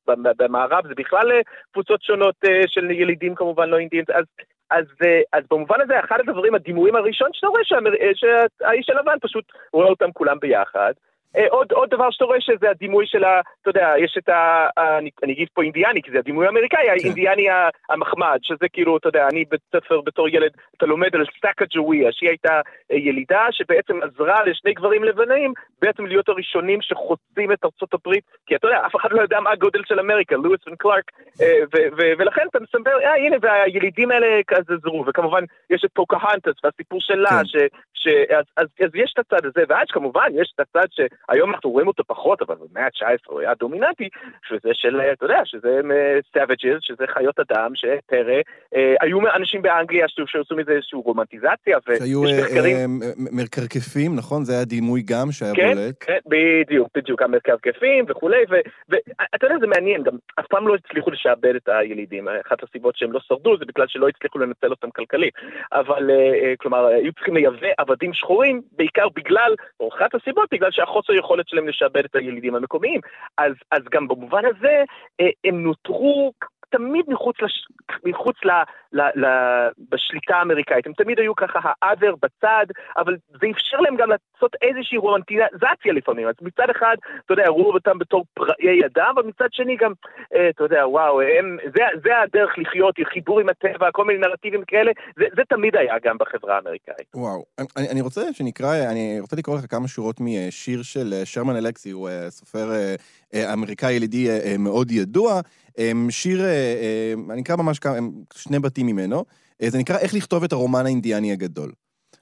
ובמערב זה בכלל אה, קבוצות שונות של ילידים כמובן, לא אינדיאנס, אז, אז, אז במובן הזה, אחד הדברים, הדימויים הראשון שאתה רואה, שהאיש הלבן פשוט רואה אותם כולם ביחד. אה, עוד, עוד דבר שאתה רואה שזה הדימוי של ה... אתה יודע, יש את ה... אני, אני אגיד פה אינדיאני, כי זה הדימוי האמריקאי, כן. האינדיאני המחמד, שזה כאילו, אתה יודע, אני בית ספר בתור ילד, אתה לומד על סטאקה ג'וויה, שהיא הייתה אה, ילידה שבעצם עזרה לשני גברים לבנים בעצם להיות הראשונים שחוצים את ארצות הברית, כי אתה יודע, אף אחד לא יודע מה הגודל של אמריקה, לואיס וקלארק, אה, ולכן אתה מספר, אה, הנה, והילידים האלה כזה עזרו, וכמובן יש את פוקהונטס והסיפור שלה, כן. ש, ש, אז, אז, אז יש את הצד הזה, ואז כמובן יש את הצד ש... היום אנחנו רואים אותו פחות, אבל במאה ה-19 הוא היה דומיננטי, שזה של, אתה יודע, שזה savages, שזה חיות אדם, שפרא, אה, היו אנשים באנגליה שעשו מזה איזושהי רומנטיזציה, שהיו מחקרים... אה, מרקרקפים, נכון? זה היה דימוי גם שהיה כן, בולט. כן, בדיוק, בדיוק, המרקרקפים וכולי, ואתה יודע, זה מעניין, גם אף פעם לא הצליחו לשעבד את הילידים, אחת הסיבות שהם לא שרדו זה בגלל שלא הצליחו לנצל אותם כלכלית, אבל אה, כלומר, היו צריכים לייבא עבדים שחורים, בעיקר בגלל, או אחת הסיבות, בגלל שהחוסר היכולת שלהם לשעבד את הילידים המקומיים. אז, אז גם במובן הזה, אה, הם נותרו תמיד מחוץ, לש... מחוץ ל... ל... ל... בשליטה האמריקאית. הם תמיד היו ככה האדר בצד, אבל זה אפשר להם גם לעשות איזושהי רומנטיזציה לפעמים. אז מצד אחד, אתה יודע, ראו אותם בתור פראי אדם, אבל מצד שני גם, אה, אתה יודע, וואו, הם, זה, זה הדרך לחיות, חיבור עם הטבע, כל מיני נרטיבים כאלה, זה, זה תמיד היה גם בחברה האמריקאית. וואו, אני, אני רוצה שנקרא, אני רוצה לקרוא לך כמה שורות משיר של אה, שרמן אלכסי, הוא אה, סופר אמריקאי ילידי מאוד ידוע. אמ, שיר, אה, אמ, אני אקרא ממש כמה, שני בתים ממנו, אה, זה נקרא איך לכתוב את הרומן האינדיאני הגדול.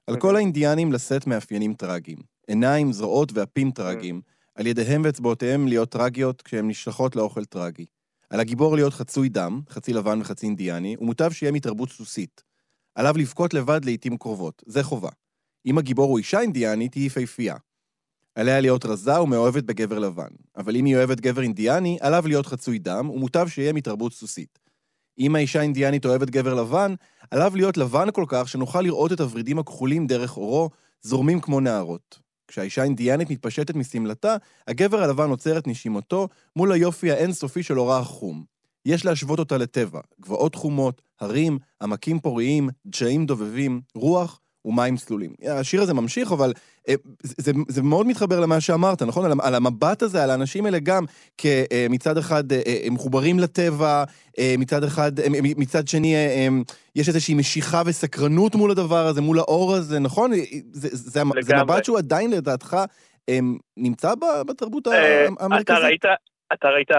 על כל האינדיאנים לשאת מאפיינים טראגיים. עיניים, זרועות ואפים טראגיים, על ידיהם ואצבעותיהם להיות טראגיות כשהן נשלחות לאוכל טראגי. על הגיבור להיות חצוי דם, חצי לבן וחצי אינדיאני, ומוטב שיהיה מתרבות סוסית. עליו לבכות לבד לעיתים קרובות, זה חובה. אם הגיבור הוא אישה אינדיאנית, היא יפהפייה. עליה להיות רזה ומאוהבת בגבר לבן. אבל אם היא אוהבת גבר אינדיאני, עליו להיות חצוי דם, ומוטב שיהיה מתרבות סוסית. אם האישה אינדיאנית אוהבת גבר לבן, עליו להיות לבן כל כך שנוכל לראות את הוורידים הכחולים דרך אורו, זורמים כמו נערות. כשהאישה האינדיאנית מתפשטת משמלתה, הגבר הלבן עוצר את נשימתו מול היופי האינסופי של אורה החום. יש להשוות אותה לטבע, גבעות חומות, הרים, עמקים פוריים, דשאים דובבים, רוח ומים צלולים. השיר הזה ממשיך, אבל אה, זה, זה מאוד מתחבר למה שאמרת, נכון? על, על המבט הזה, על האנשים האלה גם, כמצד אה, אחד אה, הם מחוברים לטבע, מצד אחד, מצד שני יש איזושהי משיכה וסקרנות מול הדבר הזה, מול האור הזה, נכון? זה, זה, זה מבט שהוא עדיין לדעתך נמצא בתרבות המרכזית? אתה ראית... אתה ראית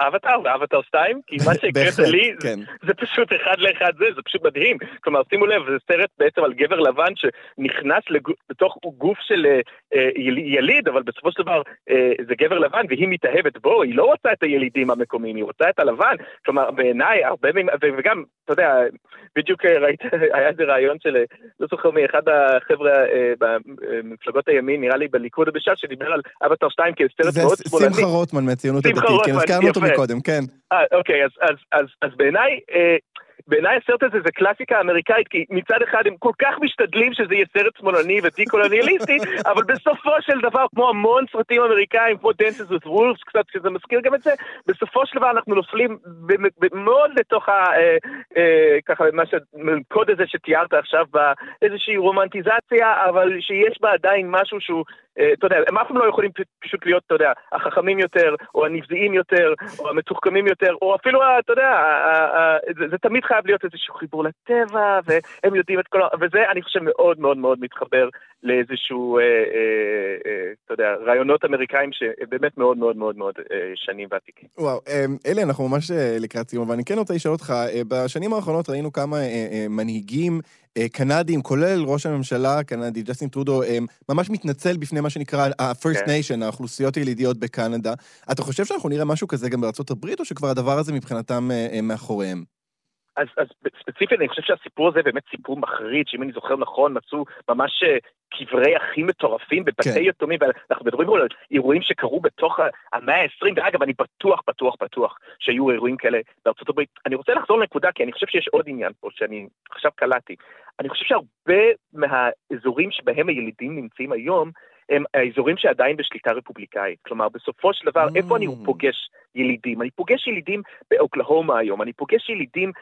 אבטאר ואבטאר 2? כי מה שהקראת לי כן. זה פשוט אחד לאחד זה, זה פשוט מדהים. כלומר, שימו לב, זה סרט בעצם על גבר לבן שנכנס לתוך גוף של אה, אה, יליד, אבל בסופו של דבר אה, זה גבר לבן והיא מתאהבת בו, היא לא רוצה את הילידים המקומיים, היא רוצה את הלבן. כלומר, בעיניי, הרבה מהם, וגם, אתה יודע, בדיוק ראית, היה איזה רעיון של, לא זוכר מי, אחד החבר'ה במפלגות הימין, נראה לי בליכוד או בש"ס, שדיבר על אבטאר 2 כסרט מאוד שמאלני. זה שמחה רוטמן מהציונות הדתית, כן, הזכרנו אותו מקודם, כן. אה, אוקיי, אז, בעיניי, אה, בעיניי הסרט הזה זה קלאסיקה אמריקאית, כי מצד אחד הם כל כך משתדלים שזה יהיה סרט שמאלני ודיקולוניאליסטי, אבל בסופו של דבר, כמו המון סרטים אמריקאים, כמו Dances with Wolves, קצת שזה מזכיר גם את זה, בסופו של דבר אנחנו נופלים מאוד לתוך ה... אה, אה, ככה, מה שהקוד הזה שתיארת עכשיו, באיזושהי רומנטיזציה, אבל שיש בה עדיין משהו שהוא אתה יודע, הם אף פעם לא יכולים פשוט להיות, אתה יודע, החכמים יותר, או הנבזיים יותר, או המתוחכמים יותר, או אפילו, אתה יודע, זה, זה תמיד חייב להיות איזשהו חיבור לטבע, והם יודעים את כל ה... וזה, אני חושב, מאוד מאוד מאוד מתחבר לאיזשהו, אה, אה, אה, אתה יודע, רעיונות אמריקאים שבאמת מאוד מאוד מאוד מאוד אה, שנים ועתיקים. וואו, אה, אלי, אנחנו ממש אה, לקראת סיום, אבל אני כן רוצה לשאול אותך, אה, בשנים האחרונות ראינו כמה אה, אה, מנהיגים אה, קנדים, כולל ראש הממשלה הקנדי, ג'סטין טרודו, אה, ממש מתנצל בפני מה שנקרא ה-First כן. Nation, האוכלוסיות הילידיות בקנדה. אתה חושב שאנחנו נראה משהו כזה גם בארצות הברית, או שכבר הדבר הזה מבחינתם אה, מאחוריהם? אז, אז ספציפית אני חושב שהסיפור הזה באמת סיפור מחריד, שאם אני זוכר נכון, מצאו ממש קברי אחים מטורפים בבתי כן. יתומים, ואנחנו מדברים על אירועים שקרו בתוך המאה ה-20, ואגב, אני בטוח, בטוח, בטוח שהיו אירועים כאלה בארצות הברית. אני רוצה לחזור לנקודה, כי אני חושב שיש עוד עניין פה, שאני עכשיו קלטתי. אני חושב שהרבה מהאזורים שבהם הילידים נמצאים היום, הם האזורים שעדיין בשליטה רפובליקאית. כלומר, בסופו של דבר, איפה אני mm. פוגש ילידים? אני פוגש ילידים באוקלהומה היום, אני פוגש ילידים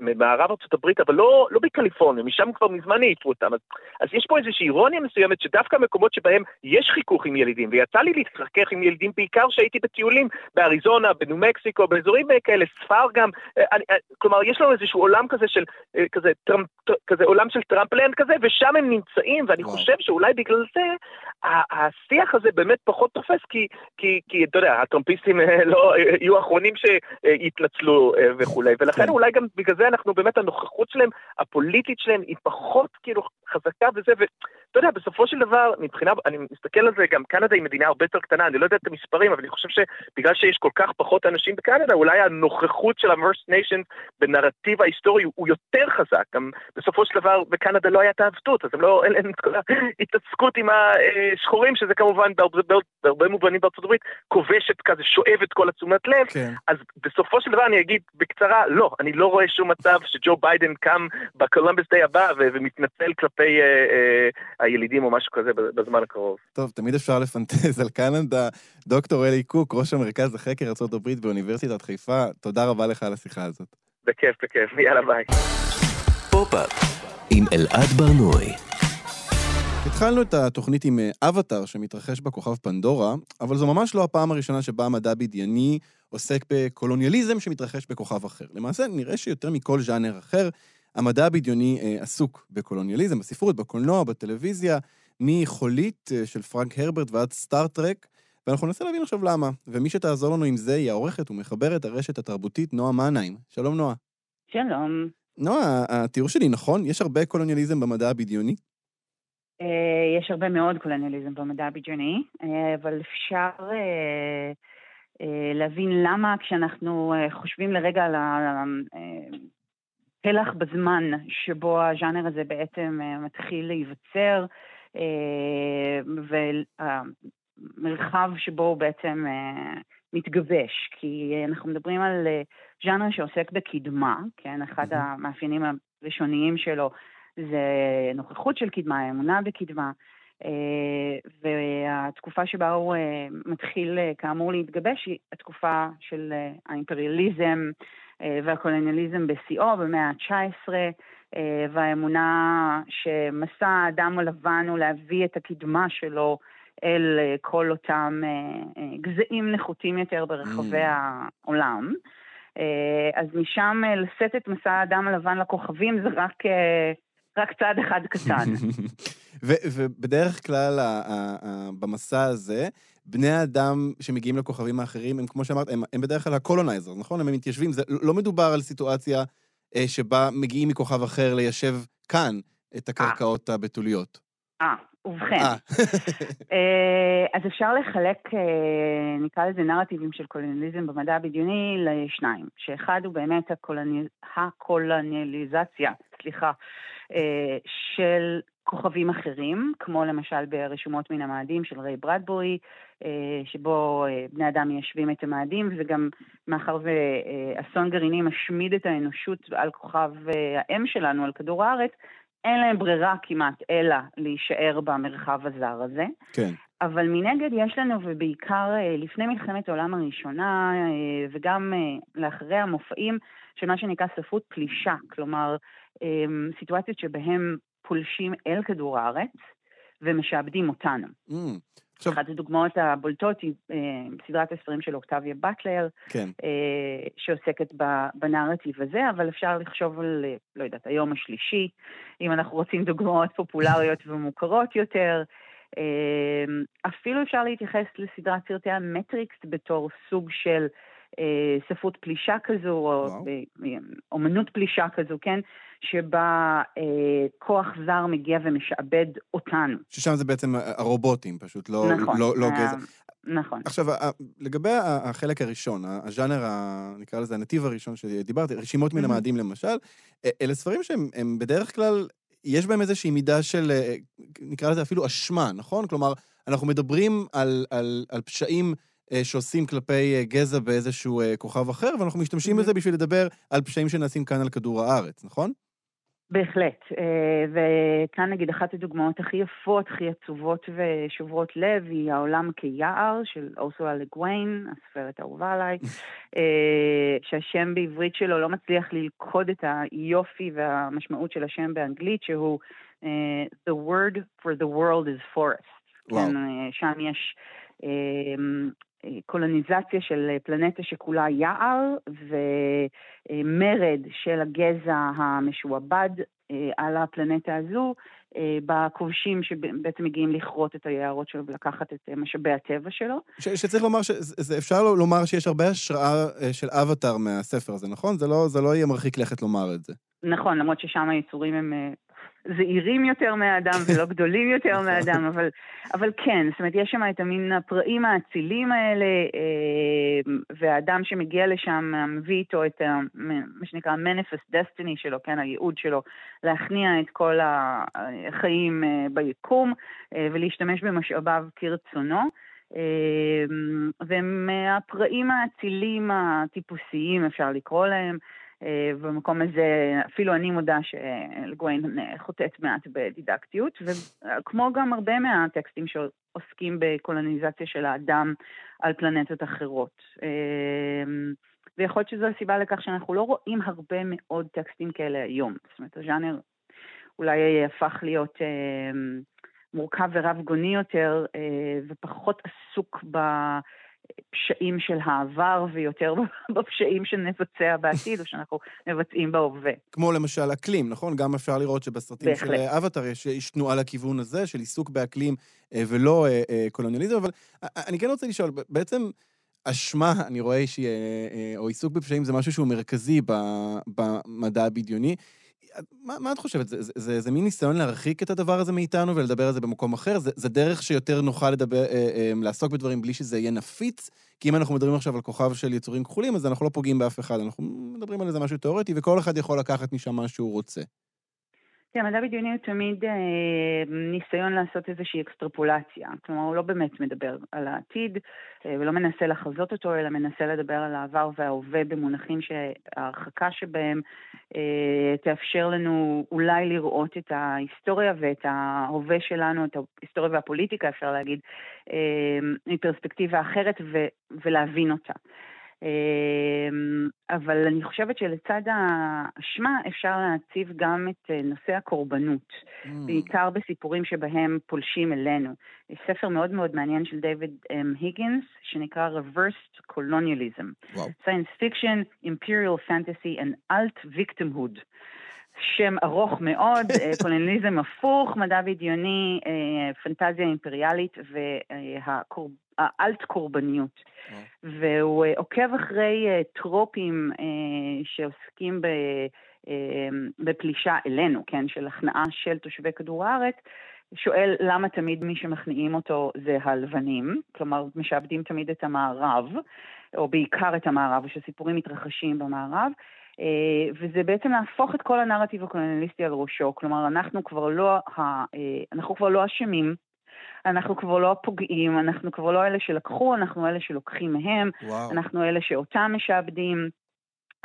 במערב הברית, אבל לא, לא בקליפורניה, משם כבר מזמן העיפו אותם. אז, אז יש פה איזושהי אירוניה מסוימת, שדווקא מקומות שבהם יש חיכוך עם ילידים, ויצא לי להתחכך עם ילידים בעיקר כשהייתי בטיולים באריזונה, בניו מקסיקו, באזורים כאלה, ספר גם, אה, אני, אה, כלומר, יש לנו איזשהו עולם כזה של, אה, כזה, טראמפ, כזה עולם של Trumpland כזה, ושם הם נמצאים, ואני. חושב שאולי בגלל זה השיח הזה באמת פחות תופס, כי, כי, כי אתה יודע, הטראמפיסטים אה, לא יהיו האחרונים שיתנצלו אה, וכולי, ולכן כן. אולי גם בגלל זה אנחנו באמת, הנוכחות שלהם, הפוליטית שלהם, היא פחות כאילו חזקה וזה, ואתה יודע, בסופו של דבר, מבחינה, אני מסתכל על זה, גם קנדה היא מדינה הרבה יותר קטנה, אני לא יודע את המספרים, אבל אני חושב שבגלל שיש כל כך פחות אנשים בקנדה, אולי הנוכחות של ה-First Nation בנרטיב ההיסטורי הוא יותר חזק. גם בסופו של דבר בקנדה לא הייתה עבדות, אז הם לא, אין להם את כל ההתעסקות עם השחורים, שזה כמובן בהרבה, בהרבה מובנים בארצות הברית, כובשת כזה, שואבת כל התשומת לב. כן. אז בסופו של דבר אני אגיד בקצרה, לא, אני לא רואה שום מצב שג'ו ביידן קם ב Columbus Day הבא ומתנצל כלפי אה, אה, הילידים או משהו כזה בזמן הקרוב. טוב, תמיד אפשר לפנטז על קנדה. דוקטור אלי קוק, ראש המרכז לחקר ארה"ב באוניברסיטת חיפה, תודה רבה לך על השיחה הזאת. בכיף, בכיף, יאללה ביי. פופ-אפ עם אלעד ברנועי. התחלנו את התוכנית עם אה, אבטאר שמתרחש בכוכב פנדורה, אבל זו ממש לא הפעם הראשונה שבה המדע בדייני עוסק בקולוניאליזם שמתרחש בכוכב אחר. למעשה, נראה שיותר מכל ז'אנר אחר, המדע הבדיוני אה, עסוק בקולוניאליזם, בספרות, בקולנוע, בטלוויזיה, מחולית אה, של פרנק הרברט ועד סטארט-טרק, ואנחנו ננסה להבין עכשיו למה. ומי שתעזור לנו עם זה היא העורכת ומחברת הרשת התרבותית נועה מנהיים. שלום, נועה. שלום. נועה, התיאור שלי נכון? יש הרבה קולוניאליזם במדע הבדיוני? אה, יש הרבה מאוד קולוניאליזם במדע הבדיוני, אה, אבל אפשר אה, להבין למה כשאנחנו חושבים לרגע על הפלח בזמן שבו הז'אנר הזה בעצם מתחיל להיווצר, והמרחב שבו הוא בעצם מתגבש, כי אנחנו מדברים על ז'אנר שעוסק בקדמה, כן? אחד המאפיינים הראשוניים שלו זה נוכחות של קדמה, אמונה בקדמה, אה, והתקופה שבה הוא אה, מתחיל אה, כאמור להתגבש היא התקופה של האימפריאליזם והקולוניאליזם בשיאו במאה ה-19, והאמונה שמסע האדם הלבן הוא להביא את הקדמה שלו אל כל אותם גזעים נחותים יותר ברחבי mm. העולם. אז משם לשאת את מסע האדם הלבן לכוכבים זה רק רק צעד אחד קטן. ובדרך כלל במסע הזה, בני האדם שמגיעים לכוכבים האחרים, הם כמו שאמרת, הם, הם בדרך כלל ה colonizer, נכון? הם מתיישבים, זה לא מדובר על סיטואציה אה, שבה מגיעים מכוכב אחר ליישב כאן את הקרקעות הבתוליות. אה, ובכן. אה. אה, אז אפשר לחלק, נקרא לזה נרטיבים של קולוניאליזם במדע הבדיוני לשניים, שאחד הוא באמת הקולוניאליזציה, סליחה, אה, של כוכבים אחרים, כמו למשל ברשומות מן המאדים של ריי ברדבורי, אה, שבו אה, בני אדם מיישבים את המאדים, וגם מאחר ואסון גרעיני משמיד את האנושות על כוכב האם שלנו, על כדור הארץ, אין להם ברירה כמעט אלא להישאר במרחב הזר הזה. כן. אבל מנגד יש לנו, ובעיקר לפני מלחמת העולם הראשונה, וגם לאחרי המופעים של מה שנקרא ספרות פלישה, כלומר, אמ, סיטואציות שבהן פולשים אל כדור הארץ, ומשעבדים אותנו. Mm. עכשיו... אחת הדוגמאות הבולטות היא אה, סדרת הספרים של אוקטביה באטלר, כן. אה, שעוסקת בנרטיב הזה, אבל אפשר לחשוב על, אה, לא יודעת, היום השלישי, אם אנחנו רוצים דוגמאות פופולריות ומוכרות יותר. אפילו אפשר להתייחס לסדרת סרטי המטריקס בתור סוג של ספרות פלישה כזו, או אומנות פלישה כזו, כן? שבה אה, כוח זר מגיע ומשעבד אותנו. ששם זה בעצם הרובוטים, פשוט לא, נכון, לא, לא אה, גזע. נכון. עכשיו, לגבי החלק הראשון, הז'אנר, נקרא לזה הנתיב הראשון שדיברתי, רשימות מן המאדים למשל, אלה ספרים שהם בדרך כלל, יש בהם איזושהי מידה של, אה, נקרא לזה אפילו אשמה, נכון? כלומר, אנחנו מדברים על, על, על פשעים אה, שעושים כלפי אה, גזע באיזשהו אה, כוכב אחר, ואנחנו משתמשים בזה בשביל לדבר על פשעים שנעשים כאן על כדור הארץ, נכון? בהחלט, וכאן נגיד אחת הדוגמאות הכי יפות, הכי עצובות ושוברות לב, היא העולם כיער של אורסולה לגוויין, הסופרת האהובה עליי, שהשם בעברית שלו לא מצליח ללכוד את היופי והמשמעות של השם באנגלית, שהוא The word for the world is forest. וואו. כן, שם יש קולוניזציה של פלנטה שכולה יער ומרד של הגזע המשועבד אה, על הפלנטה הזו אה, בכובשים שבעצם מגיעים לכרות את היערות שלו ולקחת את משאבי הטבע שלו. ש- שצריך לומר, אפשר לומר שיש הרבה השראה אה, של אבטאר מהספר הזה, נכון? זה לא, זה לא יהיה מרחיק לכת לומר את זה. נכון, למרות ששם היצורים הם זעירים יותר מהאדם ולא גדולים יותר נכון. מהאדם, אבל, אבל כן, זאת אומרת, יש שם את המין הפראים האצילים האלה, אה, והאדם שמגיע לשם מביא איתו את ה, מה שנקרא manifest destiny שלו, כן, הייעוד שלו, להכניע את כל החיים אה, ביקום אה, ולהשתמש במשאביו כרצונו. והם הפראים האצילים הטיפוסיים, אפשר לקרוא להם. אה, במקום הזה אפילו אני מודה שלגוויין חוטאת מעט בדידקטיות, וכמו גם הרבה מהטקסטים שעוסקים בקולוניזציה של האדם על פלנטות אחרות. אה, ויכול להיות שזו הסיבה לכך שאנחנו לא רואים הרבה מאוד טקסטים כאלה היום. זאת אומרת, הז'אנר אולי הפך להיות אה, מורכב ורב גוני יותר, ופחות עסוק ב... פשעים של העבר ויותר בפשעים שנבצע בעתיד או שאנחנו מבצעים בהווה. כמו למשל אקלים, נכון? גם אפשר לראות שבסרטים בהחלט. של אבטאר יש, יש תנועה לכיוון הזה של עיסוק באקלים אה, ולא אה, אה, קולוניאליזם, אבל אני כן רוצה לשאול, בעצם... אשמה, אני רואה שהיא, או עיסוק בפשעים זה משהו שהוא מרכזי במדע הבדיוני. מה, מה את חושבת? זה, זה, זה, זה מין ניסיון להרחיק את הדבר הזה מאיתנו ולדבר על זה במקום אחר? זה, זה דרך שיותר נוכל לדבר, אה, אה, לעסוק בדברים בלי שזה יהיה נפיץ? כי אם אנחנו מדברים עכשיו על כוכב של יצורים כחולים, אז אנחנו לא פוגעים באף אחד, אנחנו מדברים על איזה משהו תיאורטי, וכל אחד יכול לקחת משם מה שהוא רוצה. כן, מדע בדיוני הוא תמיד אה, ניסיון לעשות איזושהי אקסטרפולציה. כלומר, הוא לא באמת מדבר על העתיד אה, ולא מנסה לחזות אותו, אלא מנסה לדבר על העבר וההווה במונחים שההרחקה שבהם אה, תאפשר לנו אולי לראות את ההיסטוריה ואת ההווה שלנו, את ההיסטוריה והפוליטיקה, אפשר להגיד, אה, מפרספקטיבה אחרת ו- ולהבין אותה. אמ, אבל אני חושבת שלצד האשמה אפשר להציב גם את אה, נושא הקורבנות, mm. בעיקר בסיפורים שבהם פולשים אלינו. יש ספר מאוד מאוד מעניין של דיוויד היגינס, שנקרא Reversed Colonialism. Wow. Science Fiction, Imperial Fantasy and Alt Victimhood. שם ארוך מאוד, אה, קולוניאליזם הפוך, מדע בדיוני, אה, פנטזיה אימפריאלית והאלט קורבניות. והוא אה, עוקב אחרי טרופים שעוסקים בפלישה אלינו, כן, של הכנעה של תושבי כדור הארץ, שואל למה תמיד מי שמכניעים אותו זה הלבנים, כלומר משעבדים תמיד את המערב, או בעיקר את המערב, ושסיפורים מתרחשים במערב, אה, וזה בעצם להפוך את כל הנרטיב הקולוניאליסטי על ראשו, כלומר אנחנו כבר לא, אה, אנחנו כבר לא אשמים, אנחנו כבר לא הפוגעים, אנחנו כבר לא אלה שלקחו, אנחנו אלה שלוקחים מהם, וואו. אנחנו אלה שאותם משעבדים,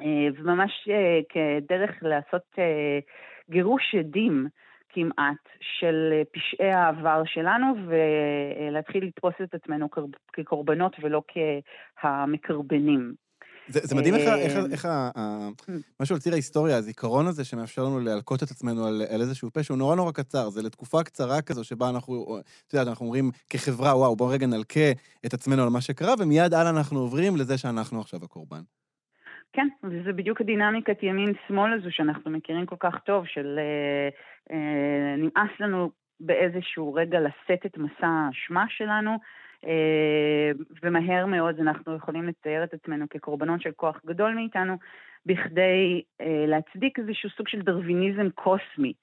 אה, וממש כדרך לעשות גירוש עדים כמעט של פשעי העבר שלנו, ולהתחיל לתפוס את עצמנו כקורבנות ולא כהמקרבנים. זה, זה מדהים איך, איך, איך ה, משהו על ציר ההיסטוריה, הזיכרון הזה שמאפשר לנו להלקות את עצמנו על, על איזשהו פשע, הוא נורא נורא קצר. זה לתקופה קצרה כזו שבה אנחנו, את יודעת, אנחנו אומרים כחברה, וואו, בואו רגע נלקה את עצמנו על מה שקרה, ומיד הלאה אנחנו עוברים לזה שאנחנו עכשיו הקורבן. כן, וזה בדיוק הדינמיקת ימין-שמאל הזו שאנחנו מכירים כל כך טוב, של אה, אה, נמאס לנו באיזשהו רגע לשאת את מסע האשמה שלנו, אה, ומהר מאוד אנחנו יכולים לצייר את עצמנו כקורבנות של כוח גדול מאיתנו, בכדי אה, להצדיק איזשהו סוג של דרוויניזם קוסמי.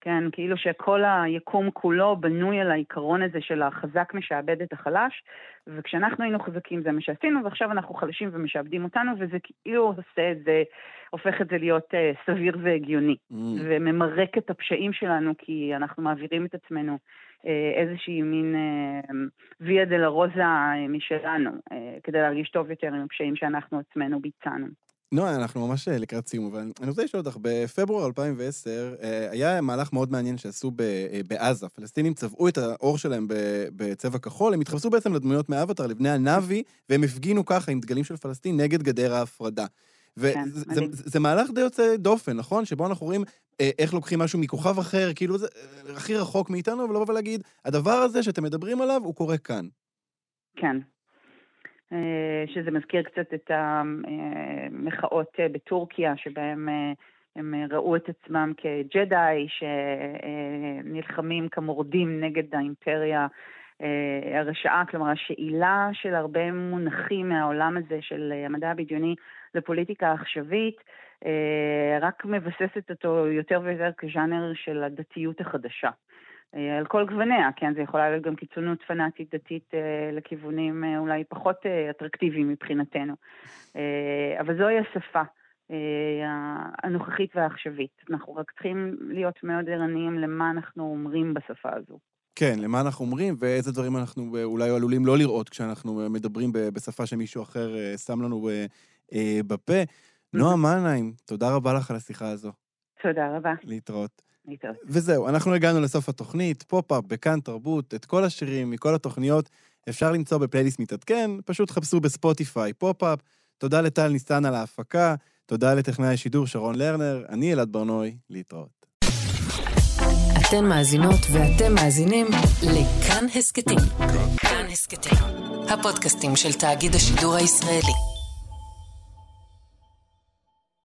כן, כאילו שכל היקום כולו בנוי על העיקרון הזה של החזק משעבד את החלש, וכשאנחנו היינו חזקים זה מה שעשינו, ועכשיו אנחנו חלשים ומשעבדים אותנו, וזה כאילו עושה את זה, הופך את זה להיות uh, סביר והגיוני, mm. וממרק את הפשעים שלנו, כי אנחנו מעבירים את עצמנו איזושהי מין uh, ויה דלרוזה משלנו, uh, כדי להרגיש טוב יותר עם הפשעים שאנחנו עצמנו ביצענו. נועה, אנחנו ממש אה, לקראת סיום, אבל אני רוצה לשאול אותך, בפברואר 2010 אה, היה מהלך מאוד מעניין שעשו אה, בעזה. פלסטינים צבעו את האור שלהם בצבע כחול, הם התחפשו בעצם לדמויות מאבטר, לבני הנאבי, והם הפגינו ככה עם דגלים של פלסטין נגד גדר ההפרדה. וזה כן, מהלך די יוצא דופן, נכון? שבו אנחנו רואים איך לוקחים משהו מכוכב אחר, כאילו זה הכי רחוק מאיתנו, ולבוא ולהגיד, הדבר הזה שאתם מדברים עליו, הוא קורה כאן. כן, אה, שזה מזכיר קצת את המחאות אה, בטורקיה, שבהם אה, הם ראו את עצמם כג'די שנלחמים כמורדים נגד האימפריה הרשעה, כלומר השאילה של הרבה מונחים מהעולם הזה של המדע הבדיוני לפוליטיקה העכשווית, רק מבססת אותו יותר ויותר כז'אנר של הדתיות החדשה. אה, על כל גווניה, כן, זה יכולה להיות גם קיצונות פנאטית דתית אה, לכיוונים אה, אולי פחות אטרקטיביים מבחינתנו. אבל זוהי השפה הנוכחית והעכשווית. אנחנו רק צריכים להיות מאוד ערניים למה אנחנו אומרים בשפה הזו. כן, למה אנחנו אומרים ואיזה דברים אנחנו אולי עלולים לא לראות כשאנחנו מדברים בשפה שמישהו אחר שם לנו בפה. נועה מנהיים, תודה רבה לך על השיחה הזו. תודה רבה. להתראות. וזהו, אנחנו הגענו לסוף התוכנית, פופ-אפ בכאן תרבות, את כל השירים מכל התוכניות אפשר למצוא בפלייליסט מתעדכן, פשוט חפשו בספוטיפיי פופ-אפ. תודה לטל ניסן על ההפקה, תודה לטכנאי השידור שרון לרנר, אני אלעד ברנוי, להתראות. אתן מאזינות ואתם מאזינים לכאן הסכתים. כאן הסכתים, הפודקאסטים של תאגיד השידור הישראלי.